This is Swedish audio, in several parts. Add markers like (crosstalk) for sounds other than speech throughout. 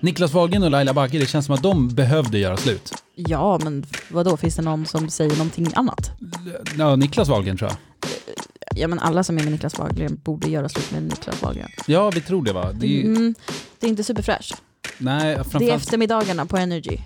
Niklas Wahlgren och Laila Bagge, det känns som att de behövde göra slut. Ja, men vad då finns det någon som säger någonting annat? Ja, Niklas Wahlgren tror jag. Ja, men alla som är med Niklas Wahlgren borde göra slut med Niklas Wahlgren. Ja, vi tror det va? Det är, ju- Mm, det är inte superfräscht. nej, Det är framförallt, eftermiddagarna på Energy.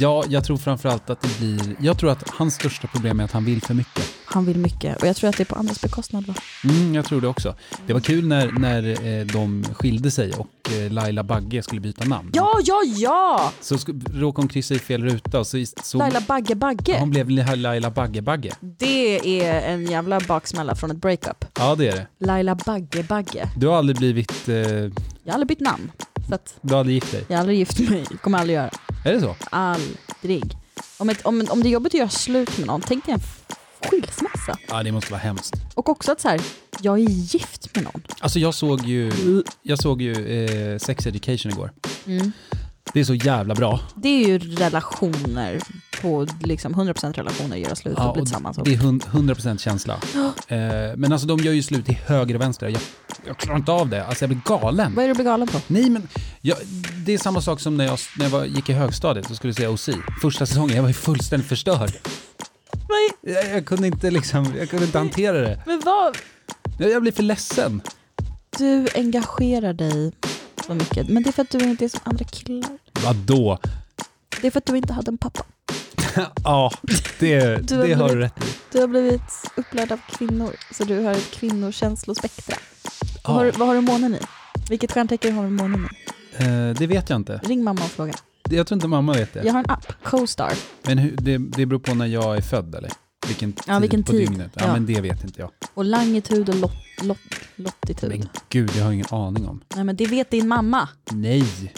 Ja, jag tror framförallt att det blir, jag tror att hans största problem är att han vill för mycket. Han vill mycket och jag tror att det är på andras bekostnad. Va? Mm, jag tror det också. Det var kul när, när eh, de skilde sig och eh, Laila Bagge skulle byta namn. Ja, ja, ja! Så råkade hon kryssa i fel ruta och så, så Laila Bagge Bagge. hon blev Laila Bagge Bagge. Det är en jävla baksmälla från ett breakup. Ja, det är det. Laila Bagge Bagge. Du har aldrig blivit, eh, Jag har aldrig bytt namn. Så att du aldrig gift dig. jag har aldrig gift mig. kommer aldrig göra. Är det så? Aldrig. Om, ett, om, om det är jobbigt att göra slut med någon, tänk dig en skilsmässa. Ja, det måste vara hemskt. Och också att så här, jag är gift med någon. Alltså jag såg ju, jag såg ju eh, Sex Education igår. Mm. Det är så jävla bra. Det är ju relationer på liksom 100% relationer göra slut och bli tillsammans. det är hund- 100% känsla. (gasps) Eh, men alltså de gör ju slut till höger och vänster. Jag, jag klarar inte av det. Alltså jag blir galen. Vad är du blir galen på? Nej men, jag, det är samma sak som när jag, när jag var, gick i högstadiet och skulle se OC. Första säsongen, jag var ju fullständigt förstörd. Jag, jag kunde inte liksom, jag kunde inte hantera det. Men vad? Jag, jag blir för ledsen. Du engagerar dig så mycket. Men det är för att du inte är som andra killar. Vadå? Det är för att du inte hade en pappa. (laughs) Ja, det, Du har det har du rätt i. Du har blivit upplärd av kvinnor, så du har ett kvinnokänslospektra. Ja. Vad, har, vad har du månen i? Vilket stjärntecken har du månen i? Eh, det vet jag inte. Ring mamma och fråga. Jag tror inte mamma vet det. Jag har en app, Co-star. Men hur, det, det beror på när jag är född eller? Vilken tid Ja, vilken på tid. dygnet? Ja, Ja. men det vet inte jag. Och langitud och lot, lot, lottitud. Men gud, jag har ingen aning om. Nej men det vet din mamma. Nej.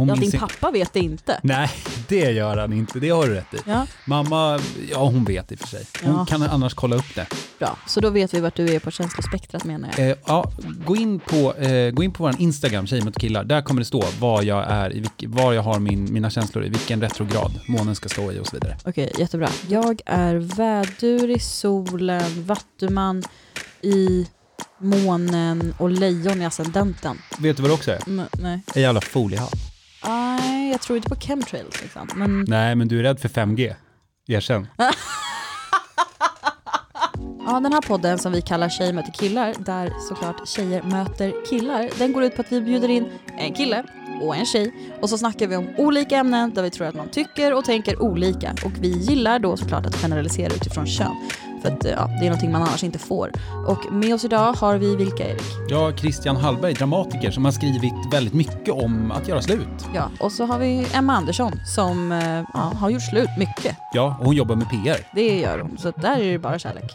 Hon Ja, din in- pappa vet det inte. Nej, det gör han inte. Det har du rätt i. Ja, Mamma, ja hon vet i och för sig. Hon Ja. kan annars kolla upp det. bra. Så då vet vi vart du är på känslospektrat menar jag. Eh, ja, gå in på, eh, gå in på vår Instagram, Tjejer mot killar. Där kommer det stå var jag är, i vilk, var jag har min, mina känslor i, vilken retrograd månen ska stå i och så vidare. Okej, jättebra. Jag är vädur i solen, vattuman i månen och lejon i ascendenten. Vet du vad det också är? Mm, nej. En jävla foliehatt. Nej, jag tror inte på chemtrails liksom. Men Nej, men du är rädd för 5G. Erkänn. ja, den här podden som vi kallar Tjejer möter killar, där såklart tjejer möter killar, den går ut på att vi bjuder in en kille och en tjej och så snackar vi om olika ämnen där vi tror att man tycker och tänker olika och vi gillar då såklart att generalisera utifrån kön. För att ja, det är någonting man annars inte får. Och med oss idag har vi vilka Erik? Ja, Christian Hallberg, dramatiker, som har skrivit väldigt mycket om att göra slut. Ja, och så har vi Emma Andersson som eh, ja, har gjort slut mycket. Ja, och hon jobbar med PR. Det gör hon, så där är det bara kärlek.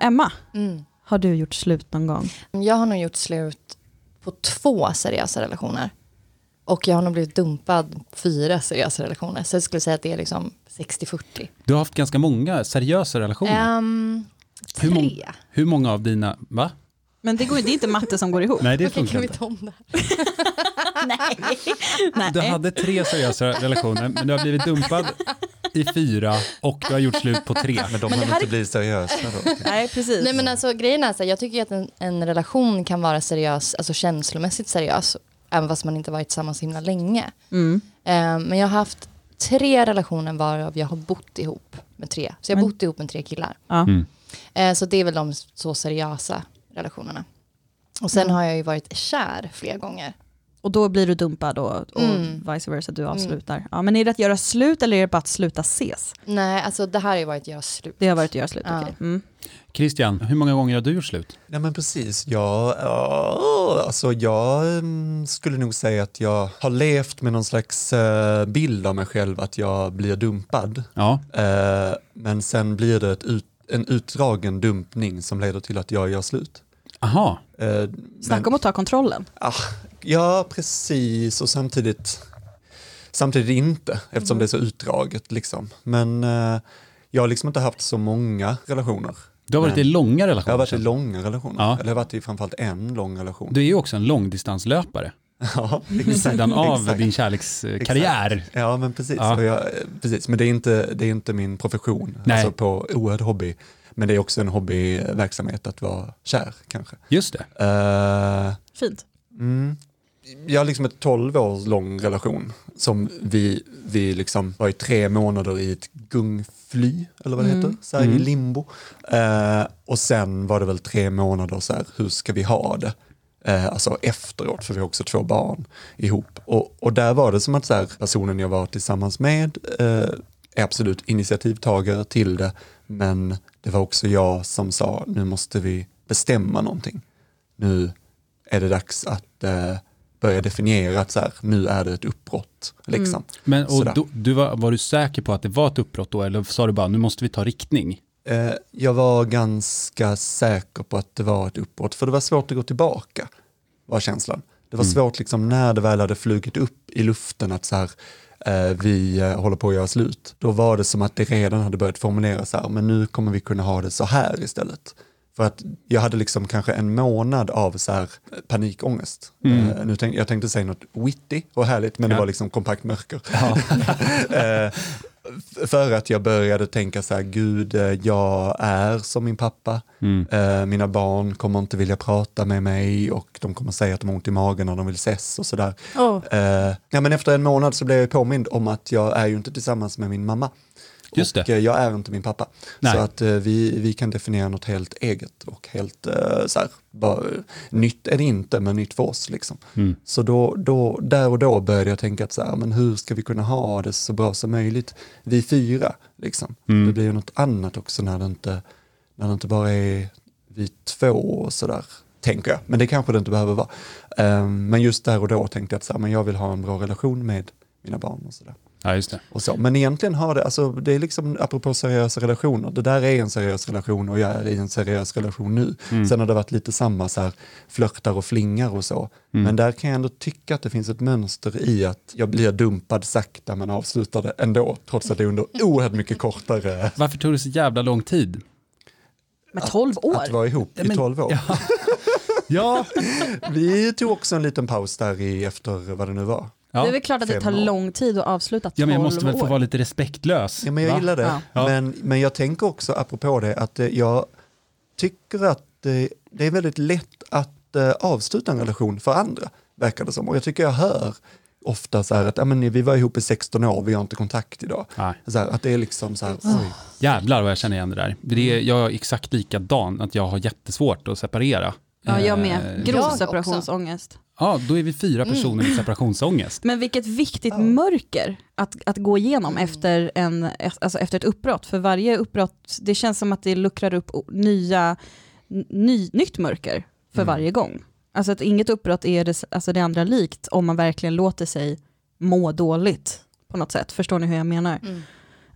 Emma, Mm. har du gjort slut någon gång? Jag har nog gjort slut på två seriösa relationer. Och jag har nog blivit dumpad på fyra seriösa relationer. Så jag skulle säga att det är liksom 60-40. Du har haft ganska många seriösa relationer. Um, Hur tre. mång- Hur många av dina, va? Men det, går, det är inte matte som går ihop. Nej, det Okej, funkar kan vi inte. ta om? (laughs) Nej. Nej. Du hade tre seriösa relationer, men du har blivit dumpad i fyra och du har gjort slut på tre. Men de Men här inte är- bli seriösa då. Nej, precis. Nej men alltså grejen är så här, jag tycker att en, en relation kan vara seriös, alltså känslomässigt seriös, även fast man inte varit tillsammans så himla länge. mm. Eh, men jag har haft tre relationer varav jag har bott ihop med tre. Så jag har bott ihop med tre killar. ja. Mm. Eh, så det är väl de så seriösa relationerna. Och sen Mm. har jag ju varit kär flera gånger. Och då blir du dumpad och, och Mm. vice versa, du avslutar. Ja, men är det att göra slut eller är det bara att sluta ses? Nej, alltså det här har ju varit göra slut. Det har varit att göra slut, Ja. okej. Mm. Christian, hur många gånger har du gjort slut? Nej men precis, jag, ja, alltså jag mm, skulle nog säga att jag har levt med någon slags eh, bild av mig själv att jag blir dumpad. Ja, Eh, men sen blir det ett ut, en utdragen dumpning som leder till att jag gör slut. aha. Eh, Snacka men- om att ta kontrollen. Ah, ja, precis och samtidigt, samtidigt inte eftersom det är så utdraget. Liksom. Men jag har liksom inte haft så många relationer. Du har varit Men- i långa Jag relationer. har varit i långa relationer, Ja. eller jag har varit i framförallt en lång relation. Du är ju också en långdistanslöpare, (laughs) ja, vid sidan av Exakt. din kärlekskarriär. Ja, men precis. Ja. Jag, precis. Men det är, inte, det är inte min profession, Nej. alltså på oerhörd hobby. Men det är också en hobbyverksamhet att vara kär kanske. Just det. Eh, Fint. mm. jag har liksom ett 12 år lång relation som vi, vi liksom var i tre månader i ett gungfly, eller vad det heter, så här, i limbo. Eh, och sen var det väl tre månader så här, hur ska vi ha det? Eh, alltså efteråt, för vi har också två barn ihop. Och, och där var det som att så här, personen jag var tillsammans med eh, är absolut initiativtagare till det, men det var också jag som sa, nu måste vi bestämma någonting. Nu är det dags att eh, börja definiera att så här, nu är det ett uppbrott. Liksom. Men och då, du var, var du säker på att det var ett uppbrott då, eller sa du bara nu måste vi ta riktning? Eh, jag var ganska säker på att det var ett uppbrott, för det var svårt att gå tillbaka, var känslan. Det var svårt liksom när det väl hade flugit upp i luften att så här, eh, vi eh, håller på att göra slut. Då var det som att det redan hade börjat formuleras så här, men nu kommer vi kunna ha det så här istället. För att jag hade liksom kanske en månad av så här panikångest. Eh, nu tänk, jag tänkte säga något witty och härligt, men det Ja. var liksom kompakt mörker. (laughs) Eh, f- för att jag började tänka så här, gud, eh, jag är som min pappa. Eh, mina barn kommer inte vilja prata med mig och de kommer säga att de har ont i magen när de vill ses och sådär. Eh, ja, men efter en månad så blev jag påmind om att jag är ju inte tillsammans med min mamma. Just och det. eh, jag är inte min pappa. Nej. Så att eh, vi, vi kan definiera något helt eget och helt eh, så här, bara, nytt är det inte, men nytt för oss. Liksom. Mm. Så då, då, där och då började jag tänka att så här, men hur ska vi kunna ha det så bra som möjligt, vi fyra. Liksom. Mm. Det blir ju något annat också när det inte, när det inte bara är vi två och sådär, tänker jag. Men det kanske det inte behöver vara. Ehm, men just där och då tänkte jag att så här, men jag vill ha en bra relation med mina barn och sådär. Ja, just det. Och så. Men egentligen har det, alltså det är liksom apropå seriösa relationer, det där är en seriös relation och jag är i en seriös relation nu. Sen har det varit lite samma så här flörtar och flingar och så. Men där kan jag ändå tycka att det finns ett mönster i att jag blir dumpad sakta men avslutar det ändå, trots att det är under oerhört mycket kortare Varför tog det så jävla lång tid? Med 12 år? att vara ihop i Men- 12 år. (laughs) Ja, Vi tog också en liten paus där i efter vad det nu var. Det är ja. väl klart att det tar år. lång tid att avsluta 12 ja men jag måste väl få år. vara lite respektlös. Ja, men jag va? gillar det. Ja. Ja. Men, men jag tänker också, apropå det, att eh, jag tycker att det, det är väldigt lätt att eh, avsluta en relation för andra, verkar det som. Och jag tycker jag hör ofta så här att ja, men, vi var ihop i 16 år, vi har inte kontakt idag. Nej. Så här, att det är liksom så här, Ah. oj. Jävlar vad jag känner igen det där. Det är, jag är exakt likadan, att jag har jättesvårt att separera. Ja, jag Eh, med. Grov separationsångest. Ja, då är vi fyra personer med separationsångest. Men vilket viktigt mörker att, att gå igenom efter, en, alltså efter ett uppbrott. För varje uppbrott, det känns som att det luckrar upp nya, ny, nytt mörker för varje gång. Alltså att inget uppbrott är det, alltså det andra likt om man verkligen låter sig må dåligt på något sätt. Förstår ni hur jag menar? Mm.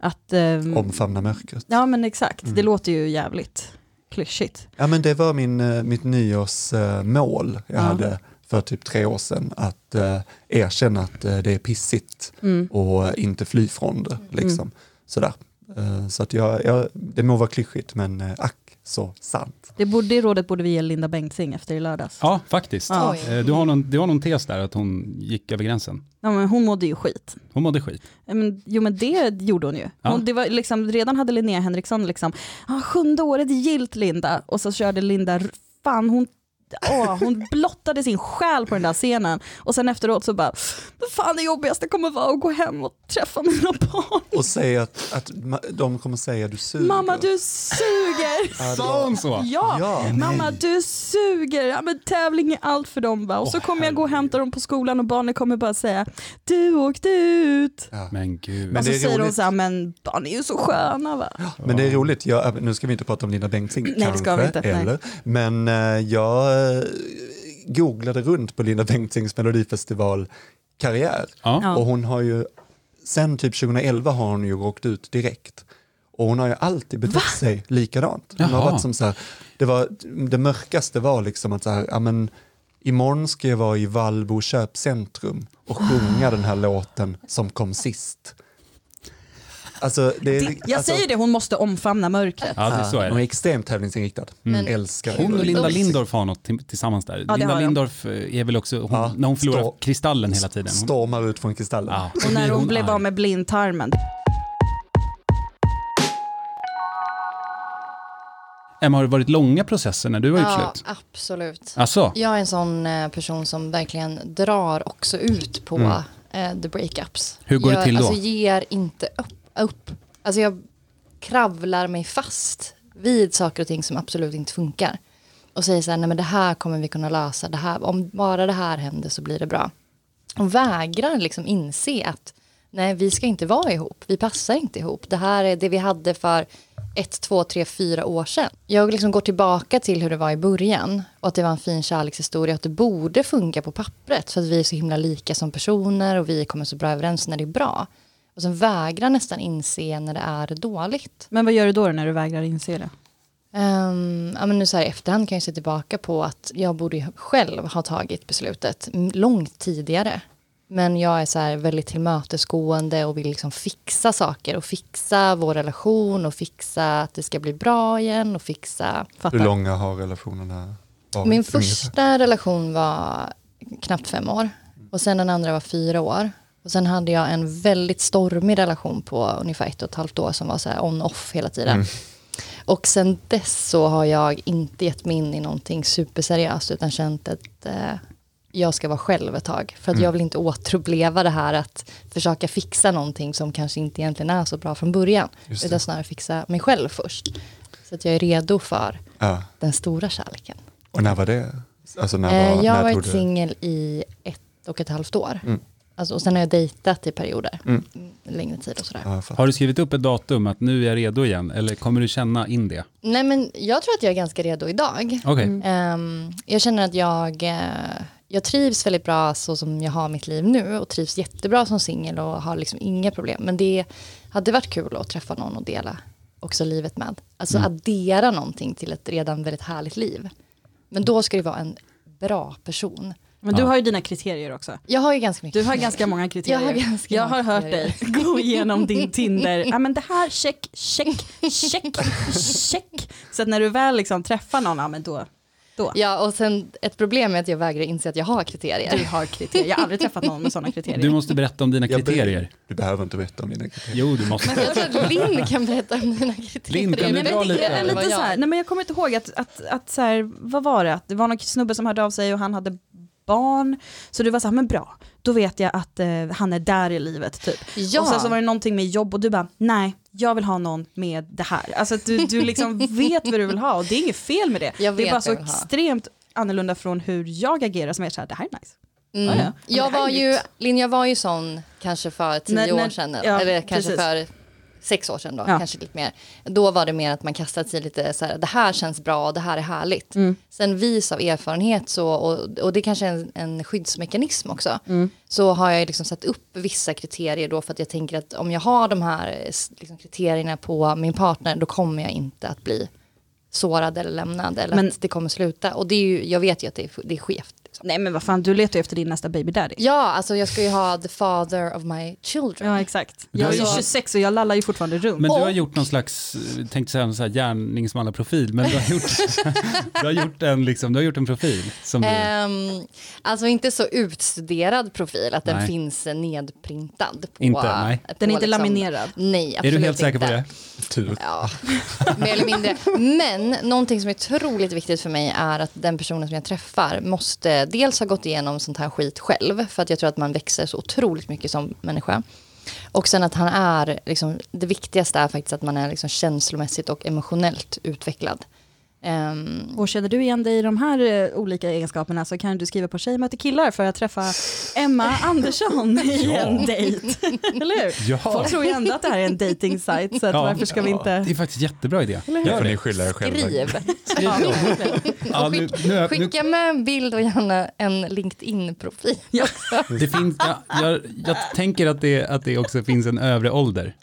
Att, ehm, omfamna mörkret. ja men exakt, Mm. det låter ju jävligt klyschigt. Ja, men det var min, eh, mitt nyårsmål jag Ja. hade för typ tre år sedan, att eh, erkänna att eh, det är pissigt Mm. och inte fly från det. Liksom. Sådär. Eh, så att jag, jag, det må vara klyschigt, men eh, ack så sant. Det, borde, det rådet borde vi ge Linda Bengtzing efter i lördags. Ja, faktiskt. Ja. Eh, Du, har någon, du har någon tes där att hon gick över gränsen. Ja, men hon mådde ju skit. Hon mådde skit. Ja, Men, jo men det gjorde hon ju. Ja. Hon, det var liksom, redan hade Linnea Henriksson liksom, ah, sjunde året gilt Linda. Och så körde Linda, fan hon, åh, hon blottade sin själ på den där scenen. Och sen efteråt så bara, vad fan det jobbigaste kommer vara att gå hem och träffa mina barn. Och säga att, att de kommer säga du suger. Mamma du suger! Sa hon så? Ja, Ja, mamma nej. du suger! Ja, men tävling är allt för dem va. Och så kommer jag gå och hämta dem på skolan och barnen kommer bara säga, du åkte ut. Ja. Men gud. Men och så det är säger de roligt. så här, men barn är ju så sköna va. Men det är roligt, jag, nu ska vi inte prata om Linda Bengtzing Nej, det kanske, ska vi inte, nej. eller, men eh, jag eh, googlade runt på Linda Bengtzings melodifestivalkarriär Ja. Och hon har ju, sen typ 2011 har hon ju åkt ut direkt. Och hon har ju alltid betett sig likadant. Hon har varit som så här, det, var, det mörkaste var liksom att så här, ja men imorgon ska jag vara i Vallbo köpcentrum och sjunga den här låten som kom sist. Alltså, det är, Jag alltså, säger det, hon måste omfamna mörkret. Ja, det, så är Hon är det. extremt tävlingsinriktad. Men- Älskar Hon och Linda. Lindorff har något till- tillsammans där. det Linda. Lindorff eh, är väl också, hon, Ja, när hon förlorar stå- kristallen hela tiden. Hon, Stormar ut från kristallen. ja, Och när blir hon blev av med blindtarmen. Emma, har det varit långa processer när du har gjort Ja, slut? absolut. Alltså, Jag är en sån eh, person som verkligen drar också ut på Mm. eh, the breakups. Hur går det jag, till då? Alltså ger inte upp upp. Alltså jag kravlar mig fast vid saker och ting som absolut inte funkar. Och säger så här, nej men det här kommer vi kunna lösa, det här, om bara det här händer så blir det bra. Och vägrar liksom inse att nej vi ska inte vara ihop, vi passar inte ihop. Det här är det vi hade för ett, två, tre, fyra år sedan. Jag liksom går tillbaka till hur det var i början och att det var en fin kärlekshistoria Och att det borde funka på pappret för att vi är så himla lika som personer och vi kommer så bra överens när det är bra. Och sen vägrar nästan inse när det är dåligt. Men vad gör du då när du vägrar inse det? Um, ja, men nu så här i efterhand kan jag se tillbaka på att jag borde själv ha tagit beslutet långt tidigare. Men jag är så här väldigt tillmötesgående och vill liksom fixa saker och fixa vår relation och fixa att det ska bli bra igen och fixa. Fattar. Hur långa har relationerna varit? Min första relation var knappt fem år och sen den andra var fyra år. Och sen hade jag en väldigt stormig relation på ungefär ett och ett halvt år som var så här on-off hela tiden. Mm. Och sen dess så har jag inte gett mig in i någonting superseriöst utan känt att eh, jag ska vara själv ett tag. För att Mm. jag vill inte återuppleva det här att försöka fixa någonting som kanske inte egentligen är så bra från början. Utan snarare fixa mig själv först. Så att jag är redo för Ja. den stora kärleken. Och när var det? Alltså när Eh, var, jag har när varit tog det- singel i ett och ett halvt år. Mm. Alltså, och sen har jag dejtat i perioder. Mm. Mm, Längre tid och sådär. Ja, har du skrivit upp ett datum att nu är jag redo igen? Eller kommer du känna in det? Nej men jag tror att jag är ganska redo idag. Okej. Ehm, jag känner att jag, eh, jag trivs väldigt bra så som jag har mitt liv nu och trivs jättebra som singel och har liksom inga problem. Men det hade varit kul att träffa någon och dela också livet med. Alltså Mm. addera någonting till ett redan väldigt härligt liv. Men då ska det vara en bra person. Men du Ja. har ju dina kriterier också. Jag har ju ganska mycket Du har ganska många kriterier. Jag har ganska Jag har hört kriterier. dig gå igenom din (laughs) Tinder. Ja men det här, check, check, check, check. Så att när du väl liksom träffar någon, ja men då, då. Ja, och sen ett problem är att jag vägrar inse att jag har kriterier. Du har kriterier. Jag har aldrig träffat någon med sådana kriterier. Du måste berätta om dina kriterier. Du behöver inte berätta om dina kriterier. Jo, du måste. Jag tror att Linn kan berätta om dina kriterier. Linn, kan du Men dra det lite? är lite så jag- här, nej men jag kommer inte ihåg att, att, att så här, vad var det? Att det var någon snubbe som hörde av sig och han hade barn. Så du var så här, men bra, då vet jag att eh, han är där i livet typ. Ja. Och sen så var det någonting med jobb och du bara, nej, jag vill ha någon med det här. Alltså att du, du liksom (laughs) vet vad du vill ha och det är inget fel med det. Jag det är bara så extremt annorlunda från hur jag agerar som är så här, det här är nice. Mm. Ja, ja. Jag var ju. Linn, jag var ju sån kanske för tio När- år sedan, ja, eller kanske precis. för sex år sedan då, Ja. kanske lite mer. Då var det mer att man kastade sig lite så här, det här känns bra, det här är härligt. Mm. Sen vis av erfarenhet så, och, och det kanske är en, en skyddsmekanism också, Mm. så har jag liksom satt upp vissa kriterier då för att jag tänker att om jag har de här liksom, kriterierna på min partner, då kommer jag inte att bli sårad eller lämnad eller Men- att det kommer sluta. Och det är ju, jag vet ju att det är, det är skevt. Liksom. Nej men vad fan, du letar ju efter din nästa baby daddy. Ja, alltså jag ska ju ha the father of my children. Ja exakt. Jag är ju ju- 26 och jag lallar ju fortfarande runt. Men du har gjort någon slags, eh, tänkte säga en så här gärningsmannaprofil, men du har gjort, (laughs) du har gjort, en, liksom, du har gjort en profil som du, Ehm, alltså inte så utstuderad profil att den Nej. finns nedprintad. På, Inte, nej. på Den är inte liksom- laminerad. Nej, är absolut du helt säker inte. på det? Tur. Ja, mer eller mindre. Men någonting som är otroligt viktigt för mig är att den personen som jag träffar måste dels har gått igenom sånt här skit själv, för att jag tror att man växer så otroligt mycket som människa. Och sen att han är, liksom, det viktigaste är faktiskt att man är liksom känslomässigt och emotionellt utvecklad. Ehm, Och känner du igen dig i de här eh, olika egenskaperna så kan du skriva på Tjej möter killar för att träffa Emma Andersson (laughs) i Ja. en dejt. Eller hur? Ja. Folk tror ju ändå att det här är en dating site så att Ja. varför ska vi Det inte... är faktiskt jättebra idé. Eller Det ni er själva. skriv. Ja, Ja, nu, nu, nu, Skicka med en bild och gärna en LinkedIn-profil. (laughs) det finns, ja, jag, jag tänker att det, att det också finns en övre ålder.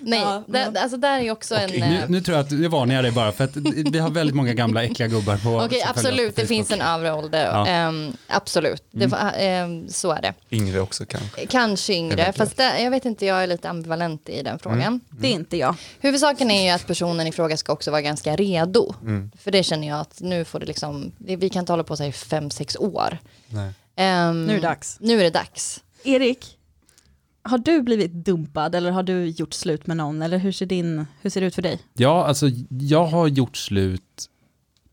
Nej, Ja, där, alltså där är ju också en... Nu, eh, nu tror jag att nu varnar jag dig bara för att vi har väldigt många gamla äckliga gubbar på Okej, följer oss på absolut, det finns en övre ålder. Ja. Ehm, absolut, det, får- ehm, så är det. Yngre också kanske. Kanske yngre, fast det, jag vet inte, jag är lite ambivalent i den frågan. Det är inte jag. Huvudsaken är ju att personen i fråga ska också vara ganska redo. Mm. För det känner jag att nu får det liksom, vi kan inte hålla på så här i fem, sex år. Nej. Ehm, Nu är det dags. Nu är det dags. Erik, har du blivit dumpad eller har du gjort slut med någon? Eller hur ser, din, hur ser det ut för dig? Ja, alltså jag har gjort slut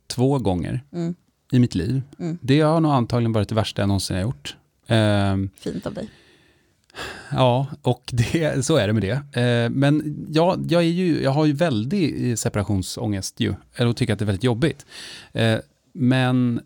två gånger Mm. i mitt liv. Mm. Det har nog antagligen varit det värsta jag någonsin har gjort. Ehm, Fint av dig. Ja, och det, så är det med det. Eh, men jag, jag, är ju, jag har ju väldig eh, separationsångest ju, eller tycker att det är väldigt jobbigt. Eh, men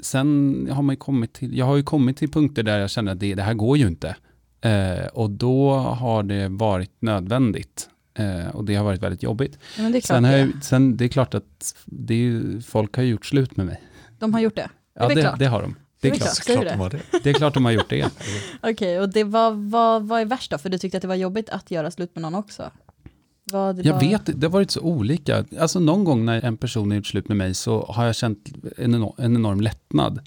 sen har man ju kommit till, jag har ju kommit till punkter där jag känner att det, det här går ju inte. Eh, och då har det varit nödvändigt. Eh, och det har varit väldigt jobbigt. Ja, men det är klart Sen, har det. jag, sen det är klart att det är ju, folk har gjort slut med mig. De har gjort det? Ja, det, klart. det har de. Det är Det är klart. klart. Det? de har det. (laughs) Det är klart de har gjort det. (laughs) Okej, och det var, vad, vad är värst då? För du tyckte att det var jobbigt att göra slut med någon också? Vad Jag var- vet, det har varit så olika. Alltså någon gång när en person har gjort slut med mig så har jag känt en enorm, en enorm lättnad.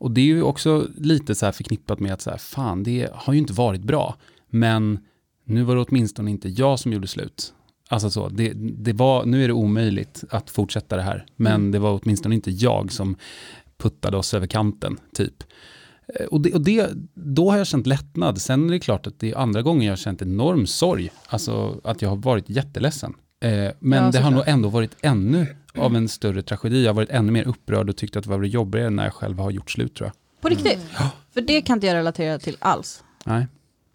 Och det är ju också lite så här förknippat med att så här, fan, det har ju inte varit bra. Men nu var det åtminstone inte jag som gjorde slut. Alltså så, det, det var, nu är det omöjligt att fortsätta det här. Men Mm. det var åtminstone inte jag som puttade oss över kanten, typ. Eh, Och, det, och det, då har jag känt lättnad. Sen är det klart att det är andra gånger jag har känt enorm sorg. Alltså att jag har varit jätteledsen. Eh, men Ja, det har nog ändå varit ännu av en större tragedi. Jag har varit ännu mer upprörd och tyckt att det var jobbigare när jag själv har gjort slut tror jag. På riktigt? För det kan inte jag relatera till alls. Nej.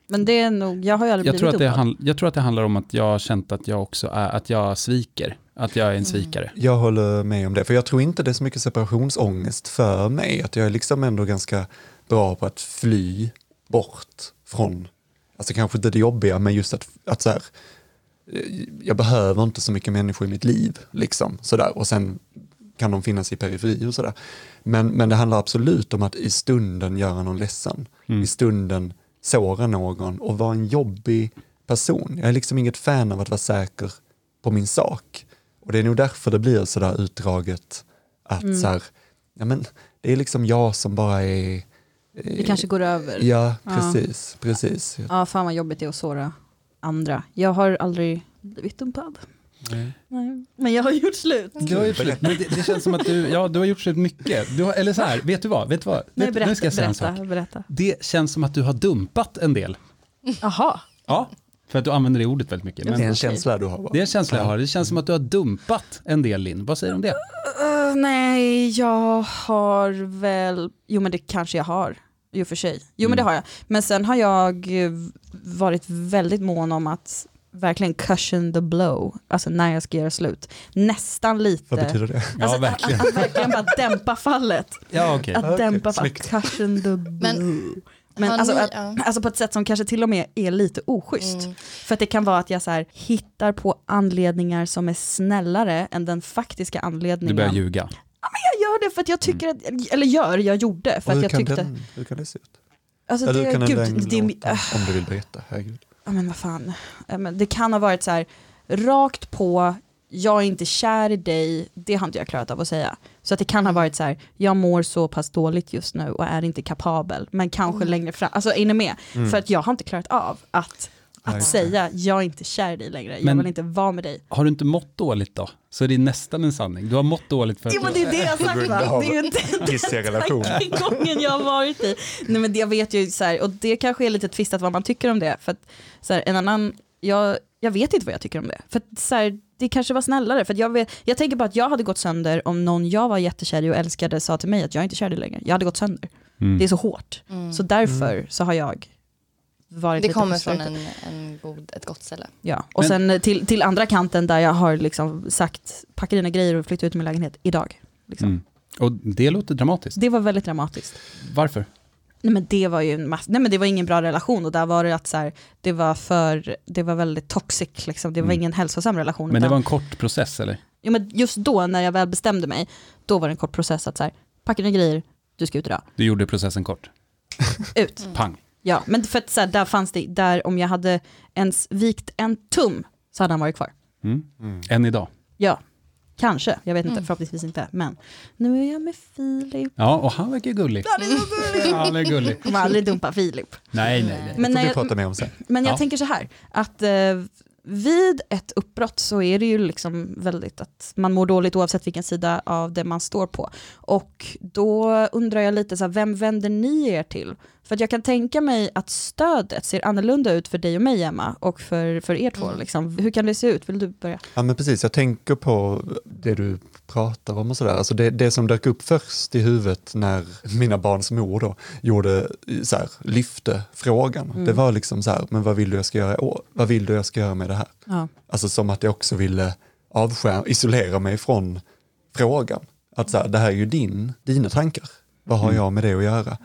Men det är nog, jag har ju aldrig Jag, blivit tror att handl- jag tror att det handlar om att jag har känt att jag också är, att jag sviker. Att jag är en svikare. Jag håller med om det, för jag tror inte det är så mycket separationsångest för mig. Att jag är liksom ändå ganska bra på att fly bort från, alltså kanske inte det jobbiga, men just att, att så här, jag behöver inte så mycket människor i mitt liv. Liksom, sådär. Och sen kan de finnas i periferi och sådär. Men, men det handlar absolut om att i stunden göra någon ledsen. Mm. I stunden såra någon och vara en jobbig person. Jag är liksom inget fan av att vara säker på min sak. Och det är nog därför det blir sådär utdraget att Mm. så här, ja men det är liksom jag som bara är... Det kanske går över. Ja, Ja. precis, precis. Ja, fan vad jobbigt det är att såra andra. Jag har aldrig blivit dumpad. Nej. Men jag har gjort slut. Du har gjort slut, men det, det känns som att du, ja, du har gjort slut mycket. Du har, eller så här, vet du vad? Vet du vad? Nej, berätta, nu ska jag säga en berätta, sak. berätta. Det känns som att du har dumpat en del. Jaha. Ja, för att du använder det ordet väldigt mycket. Det är Men en känsla du har. Va? det är en känsla jag har. Det känns som att du har dumpat en del, Linn. Vad säger du om det? Uh, nej, jag har väl... Jo, men det kanske jag har. I och för sig. Jo, men det Mm. har jag. Men sen har jag eh, varit väldigt mån om att verkligen cushion the blow. Alltså när jag ska göra slut. Nästan lite... Vad betyder det? Ja, Alltså, verkligen. Att, att verkligen bara dämpa fallet. Ja, okej. Att Okej, dämpa fallet. Cushion the blow. Men- Men alltså, ni- att, ja. alltså på ett sätt som kanske till och med är lite oschysst. Mm. För att det kan vara att jag så här, hittar på anledningar som är snällare än den faktiska Du anledningen. börjar ljuga. Jag gör det för att jag tycker att, eller gör, jag gjorde för Och att jag tyckte, den, hur kan det se ut? alltså Eller det, hur kan gud, lögn det, låta? Om du vill berätta, herregud. ja men vad fan, det kan ha varit så här, rakt på, jag är inte kär i dig, det har inte jag klarat av att säga. Så att det kan ha varit så här, jag mår så pass dåligt just nu och är inte kapabel, men kanske Mm. längre fram, alltså är ni med? Mm. För att jag har inte klarat av att. Att säga, jag är inte kär i dig längre, jag Men- vill inte vara med dig. Har du inte mått dåligt då? Så är det nästan en sanning. Du har mått dåligt för att Jo men det är det jag har sagt va? Det är ju inte den (laughs) gången jag har varit i. Nej men det jag vet ju så här, och det kanske är lite tvistat vad man tycker om det. För att så här, en annan, jag, jag vet inte vad jag tycker om det. För att, så här, det kanske var snällare. För att jag, vet, jag tänker bara att jag hade gått sönder om någon jag var jättekär i och älskade sa till mig att jag är inte kär i dig längre. Jag hade gått sönder. Mm. Det är så hårt. Mm. Så därför så har jag varit Det kommer från en, en god, ett gott ställe. Ja, och Men- sen till, till andra kanten där jag har liksom sagt packa dina grejer och flytta ut min lägenhet idag. Liksom. Mm. Och det låter dramatiskt. Det var väldigt dramatiskt. Varför? Nej men det var ju en mass- nej men det var ingen bra relation och där var det att så här, det var för, det var väldigt toxic liksom, det var Mm. ingen hälsosam relation. Men det utan- var en kort process eller? ja, men just då när jag väl bestämde mig, då var det en kort process att så här, packa dina grejer, du ska ut idag. Du gjorde processen kort. Ut. Pang. Ja, men för att så här, där fanns det, där om jag hade ens vikt en tum så hade han varit kvar. Mm. Mm. Än idag. Ja, kanske, jag vet inte, Mm. förhoppningsvis inte, men nu är jag med Filip. Ja, och han verkar gullig. Han är så gullig! Han är gullig. Kommer aldrig dumpa Filip. Nej, nej, nej. Men det får jag, prata mer om sen. Men jag Ja. tänker så här, att eh, vid ett uppbrott så är det ju liksom väldigt att man mår dåligt oavsett vilken sida av det man står på. Och då undrar jag lite, så här, vem vänder ni er till? För att jag kan tänka mig att stödet ser annorlunda ut för dig och mig, Emma, och för, för er två. Mm. Liksom. Hur kan det se ut? Vill du börja? Ja men precis, jag tänker på det du pratar om och sådär. Alltså det, det som dök upp först i huvudet när mina barns mor då gjorde, så här, lyfte frågan. Det var liksom så här, men vad vill du jag ska göra, å- vad vill du jag ska göra med det här? Ja. Alltså som att jag också ville avskärma, isolera mig från frågan. Att så här, det här är ju din, dina tankar. Vad har jag med det att göra?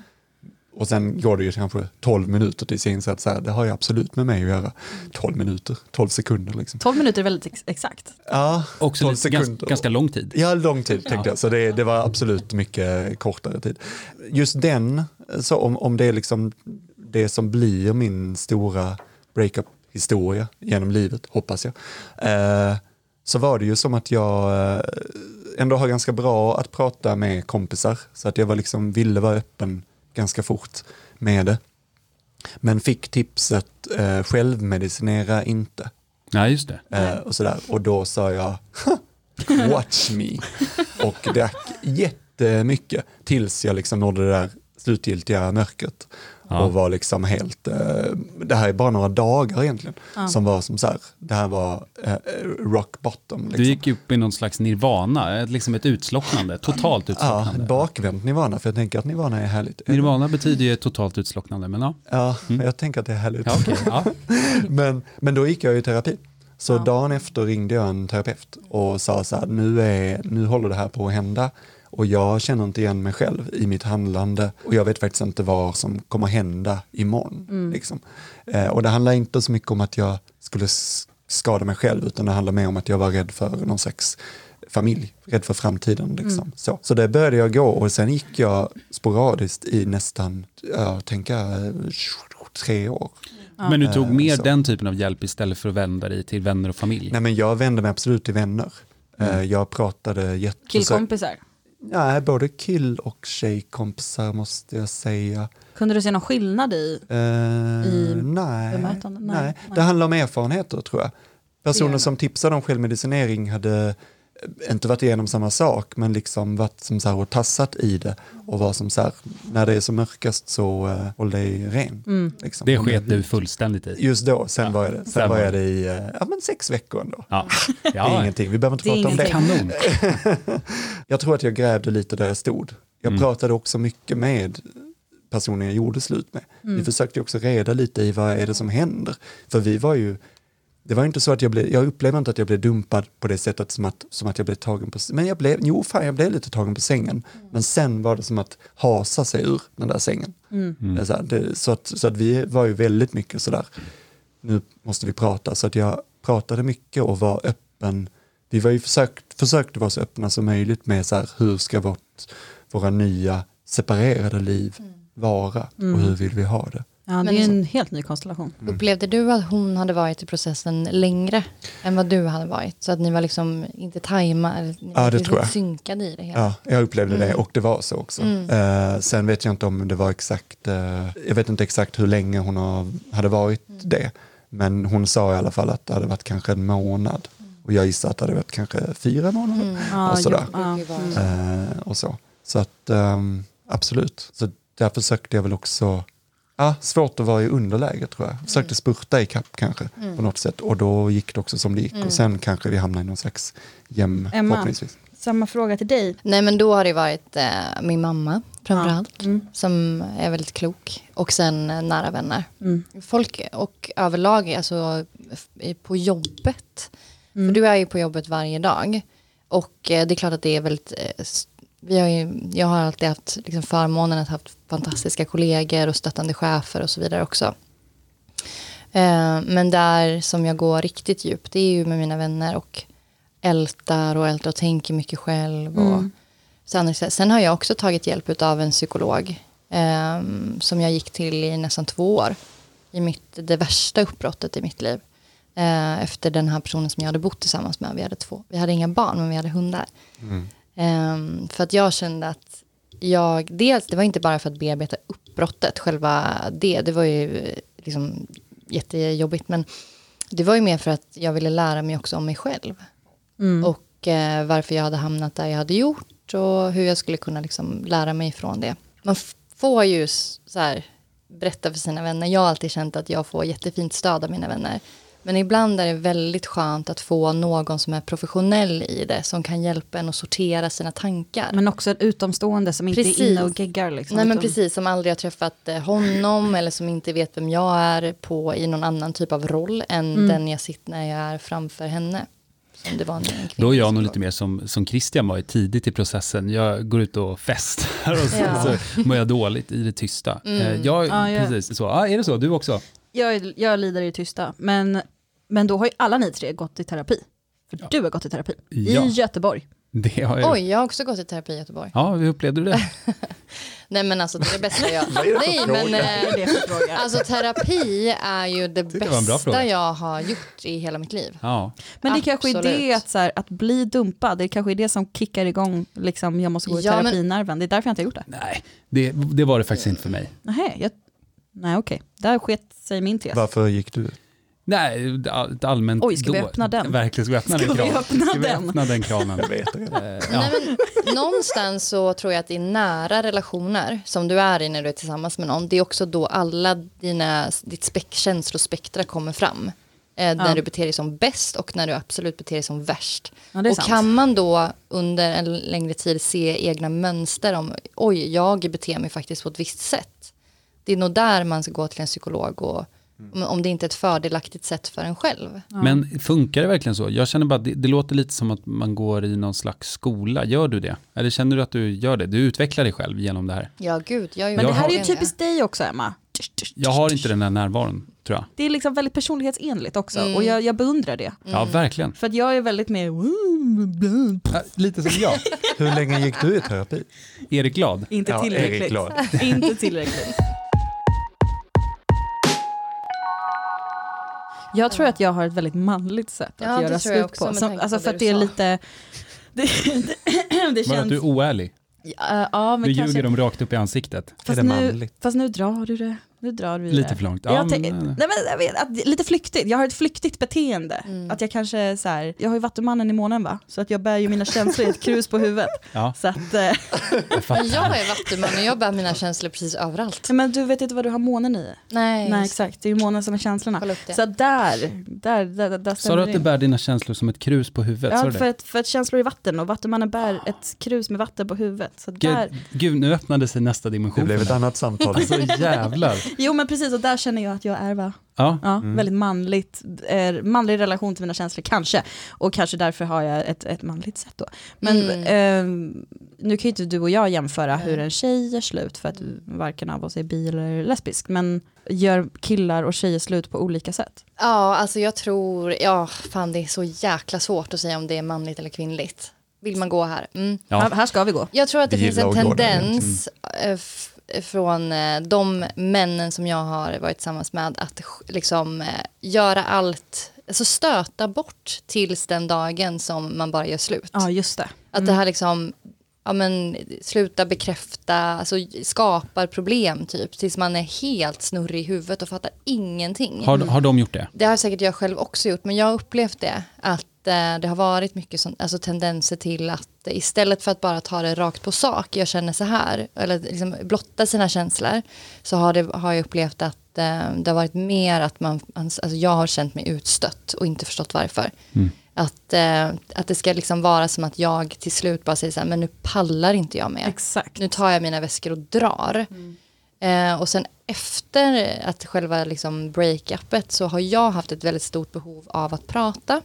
Och sen går det ju kanske 12 minuter tills jag inser att så här, det har ju absolut med mig att göra. 12 minuter, 12 sekunder liksom. 12 minuter är väldigt ex- exakt. Ja, Också 12 lite, ganska, sekunder. ganska lång tid. Ja, lång tid tänkte jag, så det, det var absolut mycket kortare tid. Just den, så om, om det är liksom det som blir min stora breakup-historia genom livet, hoppas jag, eh, så var det ju som att jag eh, ändå har ganska bra att prata med kompisar, så att jag var liksom, ville vara öppen ganska fort med det. Men fick tipset, eh, självmedicinera inte. Ja, just det. Eh, och, sådär. och då sa jag watch me (laughs) och drack jättemycket tills jag liksom nådde det där slutgiltiga mörkret Ja. och var liksom helt, eh, det här är bara några dagar egentligen, Ja. som var som så här, det här var eh, rock bottom. Liksom. Du gick upp i någon slags nirvana, ett- liksom ett utslocknande, totalt Ja, utslocknande. bakvänt nirvana, för jag tänker att nirvana är härligt. Nirvana betyder ju totalt utslocknande, men ja. Ja, jag tänker att det är härligt. Ja, okej, ja. (laughs) men, men då gick jag i terapi. Så Ja. dagen efter ringde jag en terapeut och sa så här, nu, är, nu håller det här på att hända och jag känner inte igen mig själv i mitt handlande och jag vet faktiskt inte vad som kommer hända imorgon. Liksom. Eh, och det handlar inte så mycket om att jag skulle skada mig själv utan det handlar mer om att jag var rädd för någon slags familj, rädd för framtiden. Liksom. Så, så där började jag gå och sen gick jag sporadiskt i nästan, jag tänker, tre år. Men du tog Eh, mer så. den typen av hjälp istället för att vända dig till vänner och familj? Nej men jag vände mig absolut till vänner. Eh, Jag pratade jätte... Killkompisar. Nej, både kill och tjejkompisar måste jag säga. Kunde du se någon skillnad i? Eh, I nej, bemötande? Nej, nej. Det handlar om erfarenheter tror jag. Personer som tipsade om självmedicinering hade inte varit igenom samma sak men liksom varit som så här och tassat i det och var som så här, när det är som mörkast så uh, håll dig ren. Mm. Liksom. Det sket du fullständigt i? Just då, sen Ja, var jag det. Sen sen var jag det i eh, ja, men sex veckor ändå. Ja, (laughs) Det är ingenting, vi behöver inte prata om det. kanon. (laughs) Jag tror att jag grävde lite där jag stod. Jag Mm. pratade också mycket med personen jag gjorde slut med. Mm. Vi försökte också reda lite i vad är det som händer. För vi var ju, det var inte så att jag blev, jag upplevde inte att jag blev dumpad på det sättet som att, som att jag blev tagen på, men jag blev, jo fan jag blev lite tagen på sängen. Men sen var det som att hasa sig ur den där sängen. Mm. Det är Så, här, det, så, att, så att vi var ju väldigt mycket sådär, nu måste vi prata. Så att jag pratade mycket och var öppen. Vi var ju försökt, försökte vara så öppna som möjligt med så här, hur ska vårt, våra nya separerade liv vara Mm. och hur vill vi ha det. Ja, det Men är en helt ny konstellation. Mm. Upplevde du att hon hade varit i processen längre än vad du hade varit? Så att ni var liksom inte tajma, eller ni Ja, var det liksom tror jag. synkade i det hela? Ja, jag upplevde det Mm. och det var så också. Mm. Eh, sen vet jag inte om det var exakt, eh, jag vet inte exakt hur länge hon har, hade varit Mm. det. Men hon sa i alla fall att det hade varit kanske en månad. Och jag gissar att det hade varit kanske fyra månader. Mm. Ja, Och sådär. jo, mm. Eh, och så. Så att ehm, absolut. Så där försökte jag väl också, ja, svårt att vara i underläge tror jag. Försökte spurta i kapp kanske Mm. på något sätt. Och då gick det också som det gick. Mm. Och sen kanske vi hamnade i någon slags jämn Emma. förhoppningsvis. Samma fråga till dig. Nej men då har det varit eh, min mamma framförallt. Mm. Som är väldigt klok. Och sen eh, nära vänner. Mm. Folk och överlag alltså, f- på jobbet. Mm. För du är ju på jobbet varje dag. Och eh, det är klart att det är väldigt... Vi har ju, jag har alltid haft liksom, förmånen att ha haft fantastiska kollegor och stöttande chefer och så vidare också. Eh, men där som jag går riktigt djupt, det är ju med mina vänner och ältar och ältar och tänker mycket själv. Och, Mm. sen, sen har jag också tagit hjälp av en psykolog eh, som jag gick till i nästan två år. I mitt, det värsta uppbrottet i mitt liv. Eh, efter den här personen som jag hade bott tillsammans med. Vi hade, två, vi hade inga barn men vi hade hundar. Mm. Ehm, för att jag kände att jag, dels det var inte bara för att bearbeta uppbrottet, själva det, det var ju eh, liksom jättejobbigt, men Det var ju mer för att jag ville lära mig också om mig själv. Mm. Och eh, varför jag hade hamnat där jag hade gjort och hur jag skulle kunna liksom lära mig från det. Man får ju så här, berätta för sina vänner. Jag har alltid känt att jag får jättefint stöd av mina vänner. Men ibland är det väldigt skönt att få någon som är professionell i det. Som kan hjälpa en att sortera sina tankar. Men också en utomstående som inte är Precis. inne och geggar. Liksom, Nej men precis, som aldrig har träffat eh, honom (laughs) eller som inte vet vem jag är på i någon annan typ av roll än Mm. den jag sitter när jag är framför henne. Då är jag nog lite mer som, som Christian var i tidigt i processen. Jag går ut och festar och sen Ja. så mår jag dåligt i det tysta. Mm. Eh, Jag, Ja, ja. precis så. Ah, är det så? Du också? Jag, är- jag lider i det tysta. Men, men då har ju alla ni tre gått i terapi. För du har gått i terapi. Ja. I Göteborg. Det har jag. Oj, jag har också gått i terapi i Göteborg. Ja, hur upplevde du det? (laughs) Nej men alltså det är det bästa jag... (laughs) Vad är det för Nej men är eh, fråga. alltså terapi är ju det bästa jag har gjort i hela mitt liv. Ja, Men det kanske är det att, så här, att bli dumpad, det kanske är det som kickar igång, liksom, jag måste gå i Ja, men- terapinärven. Det är därför jag inte har gjort det. nej, det, det var det faktiskt inte för mig. Nej, jag, nej okej. Där sket sig min tes. Varför gick du? Nej, ett allmänt Oj, ska vi då- öppna den? Verkligen, ska vi öppna Ska den kranen? öppna ska vi den? öppna den kranen? Jag vet det. Eh, ja. Nej, men, någonstans så tror jag att i nära relationer som du är i när du är tillsammans med någon, det är också då alla dina, ditt spek, känslospektra kommer fram. Eh, När du beter dig som bäst och när du absolut beter dig som värst. Ja, och sant. kan man då under en längre tid se egna mönster om, oj, jag beter mig faktiskt på ett visst sätt. Det är nog där man ska gå till en psykolog och om- det inte är ett fördelaktigt sätt för en själv. Men funkar det verkligen så? Jag känner bara, det, det låter lite som att man går i någon slags skola. Gör du det? Eller känner du att du gör det? Du utvecklar dig själv genom det här. Ja, gud, jag Men det här är ju typiskt dig också Emma. Jag har inte den här närvaron, tror jag. Det är liksom väldigt personlighetsenligt också Mm. och jag, jag beundrar det. Ja, verkligen. För att jag är väldigt mer... Ja, lite som jag. Hur länge gick du i terapi? Erik Glad. Inte Ja, tillräckligt. Erik Glad. Inte tillräckligt. Jag tror att jag har ett väldigt manligt sätt att Ja, göra slut också, på. Som, alltså på för det att du det är sa. lite... (clears throat) Det, (clears throat) det, det Var att känns... du är oärlig? Ja, ja, men Du kanske... ljuger dem rakt upp i ansiktet. Är Fast det nu, fast nu drar du det. Nu drar vi Lite för långt. Jag Ja, men, nej, men jag vet, att, lite flyktigt, jag har ett flyktigt beteende. Mm. Att jag kanske så här, jag har ju vattumannen i månen va? Så att jag bär ju mina (laughs) känslor i ett krus på huvudet. ja, Så att, eh, (laughs) jag jag är vattuman och jag bär mina känslor precis överallt. men du vet inte vad du har månen i? Nej, Nej exakt, det är ju månen som är känslorna. Så att där, där, där, där Sa du att det du bär dina känslor som ett krus på huvudet? Ja, för att, för att känslor är vatten och vattumannen bär ett krus med vatten på huvudet. Så där, Gud, gud, nu öppnade sig nästa dimension. Det blev ett annat samtal. Alltså jävlar. Jo men precis, och där känner jag att jag är va? Ja, Ja, Mm. Väldigt manligt, eh, manlig relation till mina känslor kanske. Och kanske därför har jag ett, ett manligt sätt då. Men Mm. eh, nu kan ju inte du och jag jämföra hur en tjej gör slut för att varken av oss är bi eller lesbisk. Men gör killar och tjejer slut på olika sätt? Ja, alltså jag tror, ja, fan det är så jäkla svårt att säga om det är manligt eller kvinnligt. Vill man gå här? Mm. ja. Här, ska vi gå. Jag tror att det Vi finns en tendens eh, f- från eh, de männen som jag har varit tillsammans med att liksom eh, göra allt, alltså stöta bort tills den dagen som man bara gör slut. Ja, just det. Att det här liksom, ja men sluta bekräfta, alltså skapar problem typ tills man är helt snurrig i huvudet och fattar ingenting. Har, har de gjort det? Det har säkert jag själv också gjort, men jag har upplevt det. Att det har varit mycket sån, alltså tendenser till att eh, istället för att bara ta det rakt på sak, jag känner så här, eller liksom blotta sina känslor, så har, det, har jag upplevt att eh, det har varit mer att man, alltså jag har känt mig utstött och inte förstått varför. Mm. Att, eh, att det ska liksom vara som att jag till slut bara säger så här, men nu pallar inte jag mer. Exakt. Nu tar jag mina väskor och drar. Eh, och sen efter att själva liksom breakupet så har jag haft ett väldigt stort behov av att prata.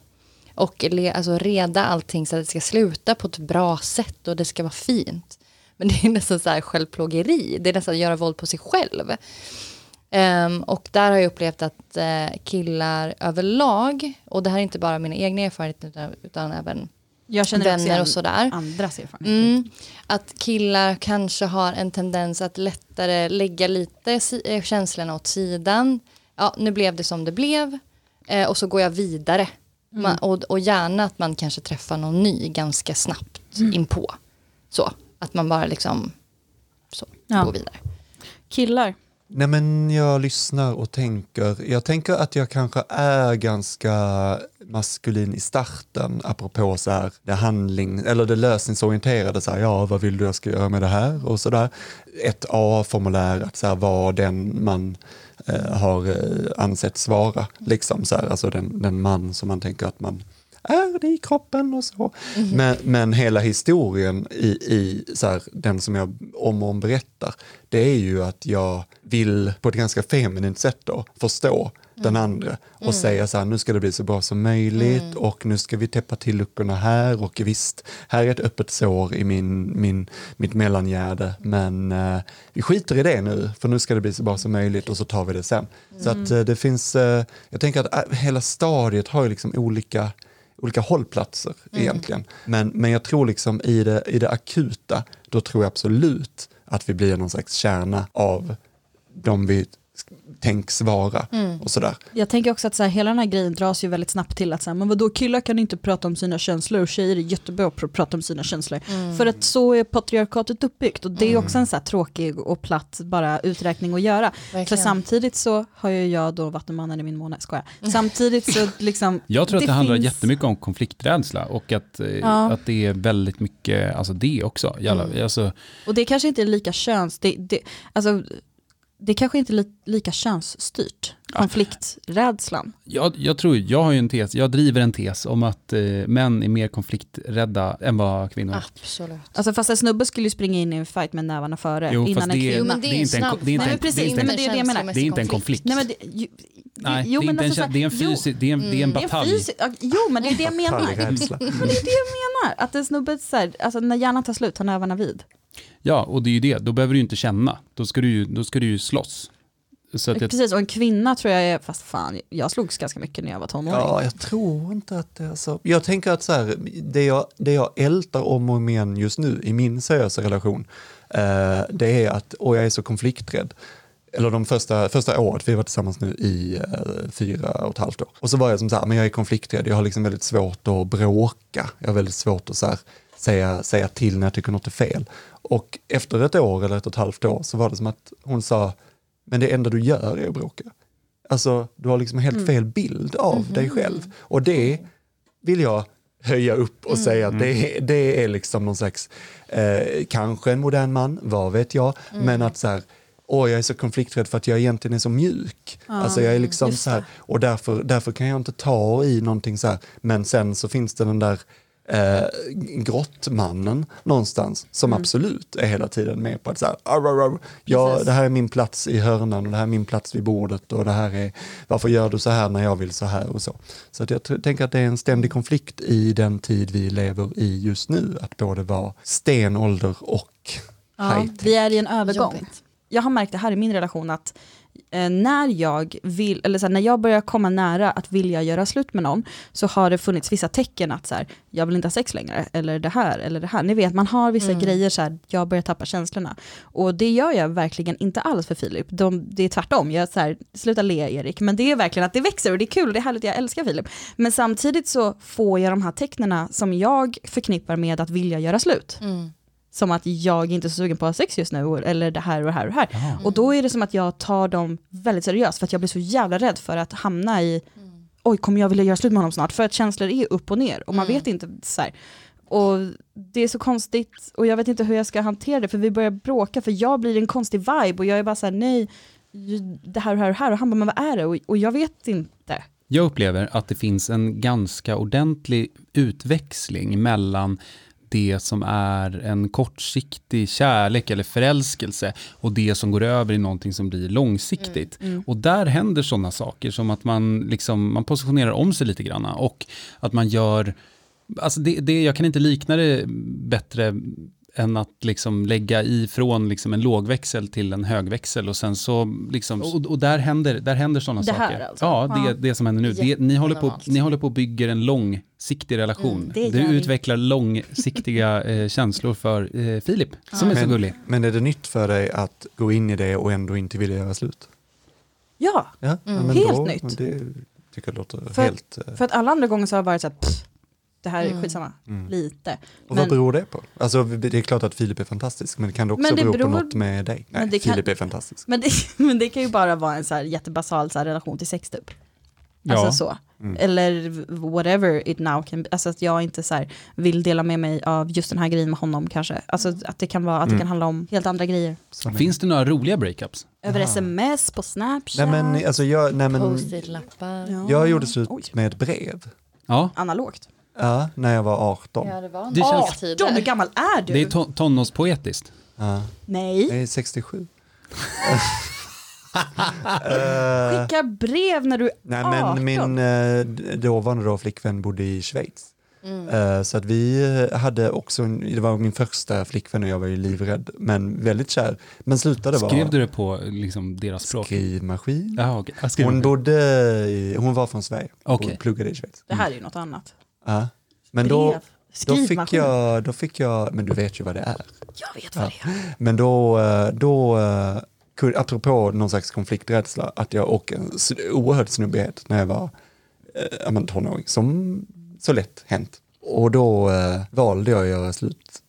Och le, alltså reda allting så att det ska sluta på ett bra sätt och det ska vara fint. Men det är nästan så här självplågeri. Det är nästan att göra våld på sig själv. Ehm, och där har jag upplevt att eh, killar överlag, och det här är inte bara mina egna erfarenheter utan, utan även vänner och sådär. andras erfarenheter. Mm, att killar kanske har en tendens att lättare lägga lite si- eh, känslorna åt sidan. Ja, nu blev det som det blev eh, och så går jag vidare. Man, och, och gärna att man kanske träffar någon ny ganska snabbt inpå. Så, att man bara liksom så, Ja. går vidare. Killar, Nej men jag lyssnar och tänker. Jag tänker att jag kanske är ganska maskulin i starten apropå så här, det handling eller det lösningsorienterade. Så här, ja, vad vill du jag ska göra med det här? Och så där. Ett A-formulär, att så här, vara den man Eh, har eh, ansetts vara. Liksom, så här, alltså den, den man som man tänker att man är det i kroppen och så. Men, men hela historien i, i så här, den som jag om och om berättar, det är ju att jag vill på ett ganska feminint sätt då förstå den andra och säga så här, nu ska det bli så bra som möjligt och nu ska vi täppa till luckorna här och visst, här är ett öppet sår i min, min, mitt mellangärde men eh, vi skiter i det nu för nu ska det bli så bra som möjligt och så tar vi det sen. Så att eh, det finns, eh, jag tänker att hela stadiet har ju liksom olika olika hållplatser egentligen. Men, men jag tror liksom i det, i det akuta, då tror jag absolut att vi blir någon slags kärna av de vi tänks vara och sådär. Jag tänker också att så här, hela den här grejen dras ju väldigt snabbt till att så här, men vadå, killar kan inte prata om sina känslor och tjejer är jättebra på att prata om sina känslor. För att så är patriarkatet uppbyggt och det är också en så här tråkig och platt bara uträkning att göra. För Verkligen. samtidigt så har ju jag då vattenmannen i min måne, skojar. Samtidigt så (laughs) liksom... Jag tror att det, handlar finns- jättemycket om konflikträdsla och att, eh, Ja. att det är väldigt mycket, alltså det också. Jävla, alltså, Och det kanske inte är lika köns... Det, det, alltså, det kanske inte är li, lika könsstyrt, konflikträdslan. jag, jag tror, jag har ju en tes, jag driver en tes om att eh, män är mer konflikträdda än vad kvinnor är. Absolut. Alltså fast en snubbe skulle ju springa in i en fight med nävarna före Jo, innan fast en det är- men det en inte en snabb det är inte en- Det är nej, inte men det är det jag menar. känslomässig Det är inte en konflikt. Nej, men det, ju, Nej, jo, det, är men inte en, alltså så kä- det är en, här, jo, fysi, det är en, det är en det är en batalj. jo men det är det jag menar. Det är det jag menar. Att en snubbe, så här, alltså när hjärnan tar slut, tar nävarna vid. Ja, och det är ju det. Då behöver du ju inte känna. Då ska du ju, då ska du ju slåss. Så att jag, Precis, och en kvinna tror jag är, fast fan, jag slogs ganska mycket när jag var tonåring. Ja, jag tror inte att det är så. Jag tänker att så här, det, jag, det jag ältar om och om igen just nu i min seriösa relation, eh, det är att, och jag är så konflikträdd, eller de första, första året, vi var tillsammans nu i eh, fyra och ett halvt år. Och så var jag som så här, men jag är konflikträdd, jag har liksom väldigt svårt att bråka, jag har väldigt svårt att så här, säga, säga till när jag tycker något är fel. Och efter ett år eller ett och ett halvt år så var det som att hon sa, men det enda du gör är att bråka. Alltså, du har liksom helt fel bild av dig själv. Och det vill jag höja upp och säga att det, det är liksom någon slags, eh, kanske en modern man, vad vet jag, men att så här, åh jag är så konflikträdd för att jag egentligen är så mjuk. alltså jag är liksom så här, och därför, därför kan jag inte ta i någonting så här, men sen så finns det den där eh, grottmannen någonstans som absolut är hela tiden med på att så här, "Arr, arr, arr, ja, Precis. det här är min plats i hörnan och det här är min plats vid bordet och det här är varför gör du så här när jag vill så här och så. Så att jag tänker att det är en ständig konflikt i den tid vi lever i just nu, att både vara stenålder och Ja, high vi är i en övergång. Jobbigt. Jag har märkt det här i min relation att eh, när jag vill, eller så här, när jag börjar komma nära att vilja göra slut med någon så har det funnits vissa tecken att så här, jag vill inte ha sex längre, eller det här, eller det här. Ni vet, man har vissa grejer så här, jag börjar tappa känslorna. Och det gör jag verkligen inte alls för Filip. De, det är tvärtom, jag så här, sluta le Erik, men det är verkligen att det växer och det är kul det är härligt, jag älskar Filip. Men samtidigt så får jag de här tecknena som jag förknippar med att vilja göra slut. Mm. Som att jag inte är så sugen på att ha sex just nu, eller det här och det här och det här. Och då är det som att jag tar dem väldigt seriöst, för att jag blir så jävla rädd för att hamna i, oj kommer jag vilja göra slut med honom snart? För att känslor är upp och ner, och man vet inte så här. Och det är så konstigt, och jag vet inte hur jag ska hantera det, för vi börjar bråka, för jag blir en konstig vibe, och jag är bara så här, nej, det här och det här och det här, och han bara, men vad är det? Och, och jag vet inte. jag upplever att det finns en ganska ordentlig utväxling mellan det som är en kortsiktig kärlek eller förälskelse och det som går över i någonting som blir långsiktigt. Och där händer sådana saker som att man, liksom, man positionerar om sig lite grann och att man gör, alltså det, det, jag kan inte likna det bättre än att liksom lägga ifrån liksom en lågväxel till en högväxel och sen så liksom, och, och där händer, där händer sådana Det saker. alltså? Ja, det, Ja. det som händer nu. Det, ni, håller på, ni håller på att bygga en långsiktig relation. Mm, det du gör vi. utvecklar långsiktiga (laughs) eh, känslor för eh, Filip, som är så Men, gullig. men är det nytt för dig att gå in i det och ändå inte vilja göra slut? Ja, Ja, ja, men Helt då, nytt. Det tycker jag låter För- helt... eh, för att alla andra gånger så har det varit så här, pff, det här är skitsamma, lite. Mm. Och Men- vad beror det på? Alltså det är klart att Filip är fantastisk, men kan det också det bero beror- på något med dig? Nej, Men det kan- Filip är fantastisk. Men det, (laughs) men det kan ju bara vara en så här jättebasal så här relation till sex typ. Alltså Ja. så. Mm. Eller whatever it now can be. Alltså att jag inte så här vill dela med mig av just den här grejen med honom kanske. Alltså att det kan vara att det Mm. kan handla om helt andra grejer. Finns det några roliga breakups? Över sms, på snapchat. Nej men, alltså jag, nej, men, Post-it-lappar. Ja. jag gjorde slut med ett brev. Ja, Analogt. Ja, när jag var 18. Ja, det var Det känns- A-tid John, hur där. gammal är du? det är ton- tonårspoetiskt. Ja. Nej. Jag är 67. Eh, (laughs) Skicka brev när du är nej 18. men min eh, dåvarande då flickvän bodde i Schweiz. Mm. Eh, Så att vi hade också, det var min första flickvän och jag var ju livrädd, men väldigt kär. Men slutade vara Skrev du det på liksom, deras språk? skrivmaskin. Jag skrev Hon bodde i, hon var från Sverige Okej. och pluggade i Schweiz. Det här är ju något annat. Ja. Men då, då fick jag, då fick jag, men du vet ju vad det är. Jag vet vad det är. Men då, eh, då eh, apropå någon slags konflikträdsla, att jag och en oerhörd snubbighet när jag var eh, men tonåring, som så lätt hänt. Och då eh, valde jag att göra slut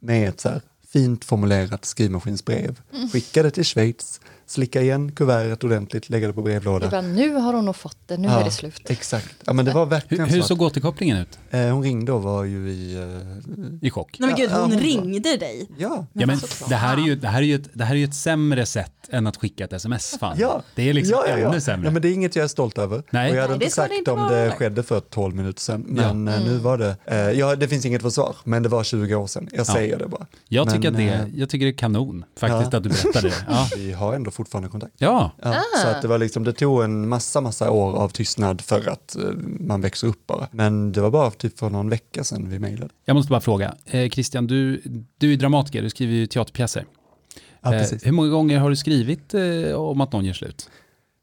med ett så här fint formulerat skrivmaskinsbrev. Skickade till Schweiz, slicka igen kuvertet ordentligt, lägga det på Det brevlådan. bara, nu har hon nog fått det, nu är det slut. Exakt, ja men det var Hur, verkligen hur så. såg återkopplingen ut? Eh, hon ringde och var ju i... Eh, I chock? Nej men gud, Ja, hon hon var- ringde dig. ja, Ja, men det, här är ju, det, här är ju ett, det här är ju ett sämre sätt än att skicka ett sms. Fan. Ja, Det är liksom ja, ja, ja. ännu sämre. Ja, men det är inget jag är stolt över. Nej. Och jag hade Nej, det inte det sagt inte om det skedde för 12 minuter sedan. Men Ja. eh, nu var det, eh, ja det finns inget försvar, men det var 20 år sedan. Jag Ja. säger det bara. jag, tycker men, att det, eh, jag tycker det är kanon faktiskt Ja. att du berättade det. (laughs) Ja. Vi har ändå fortfarande kontakt. ja, Ja, Så att det, var liksom, det tog en massa, massa år av tystnad för att eh, man växer upp bara. Men det var bara typ för någon vecka sedan vi mejlade. jag måste bara fråga. Eh, Christian, du, du är dramatiker, du skriver ju teaterpjäser. Ja, Eh, hur många gånger har du skrivit eh, om att någon gör slut?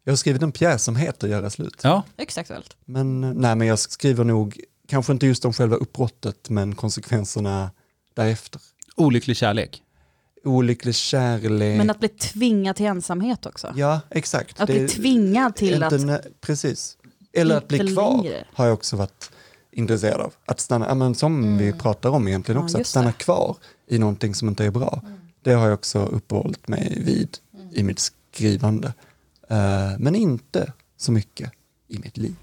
Jag har skrivit en pjäs som heter Göra slut. Ja, aktuellt. Men, nej, men jag skriver nog, kanske inte just om själva uppbrottet, men konsekvenserna därefter. olycklig kärlek. Olycklig kärlek. Men att bli tvingad till ensamhet också. Ja, exakt. Att Det- bli tvingad till att... Precis. Eller att bli kvar längre. har jag också varit intresserad av. Att stanna, men som vi pratar om egentligen Mm. Ja, också, att stanna det. Mm. kvar i någonting som inte är bra. Det har jag också uppehållit mig vid i mitt skrivande. Eh, men inte så mycket i mitt liv.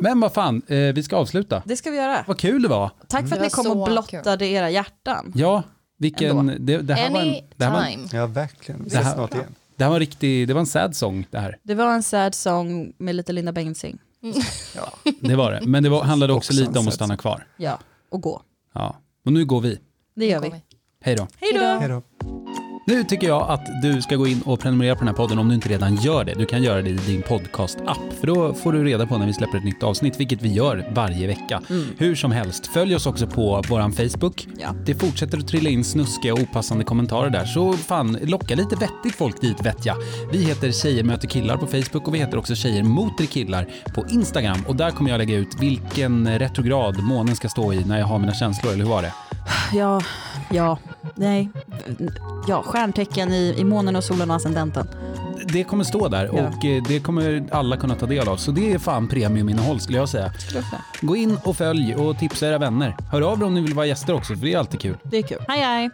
Men vad fan, eh, vi ska avsluta. Det ska vi göra. Vad kul det var. Tack för Det att ni kom och blottade era hjärtan. Ja, vilken... Det, det, här var en, det, här var. Ja, verkligen. Vi Det ses här- snart igen. det här var en riktig, det var en sad song det här. Det var en sad song med lite Linda Bengtzing. Det var det. Men det var, handlade också Också lite om att stanna kvar. Ja, och gå. Ja. Och nu går vi. Det gör vi. vi. Hej då. Hej då! Nu tycker jag att du ska gå in och prenumerera på den här podden om du inte redan gör det. Du kan göra det i din podcast-app, för då får du reda på när vi släpper ett nytt avsnitt, vilket vi gör varje vecka. Hur som helst, följ oss också på våran Facebook. Ja. Det fortsätter att trilla in snuskiga och opassande kommentarer där, så fan, locka lite vettigt folk dit vet jag. Vi heter Tjejer möter killar på Facebook och vi heter också Tjejer moter killar på Instagram och där kommer jag lägga ut vilken retrograd månen ska stå i när jag har mina känslor, eller hur var det? Ja, ja, nej. Ja, stjärntecken i, i månen och solen och ascendenten. Det kommer stå där Ja. och eh, det kommer alla kunna ta del av. Så det är fan premiuminnehåll skulle jag säga. Gå in och följ och tipsa era vänner. Hör av er om ni vill vara gäster också, för det är alltid kul. Det är kul. Hej hej!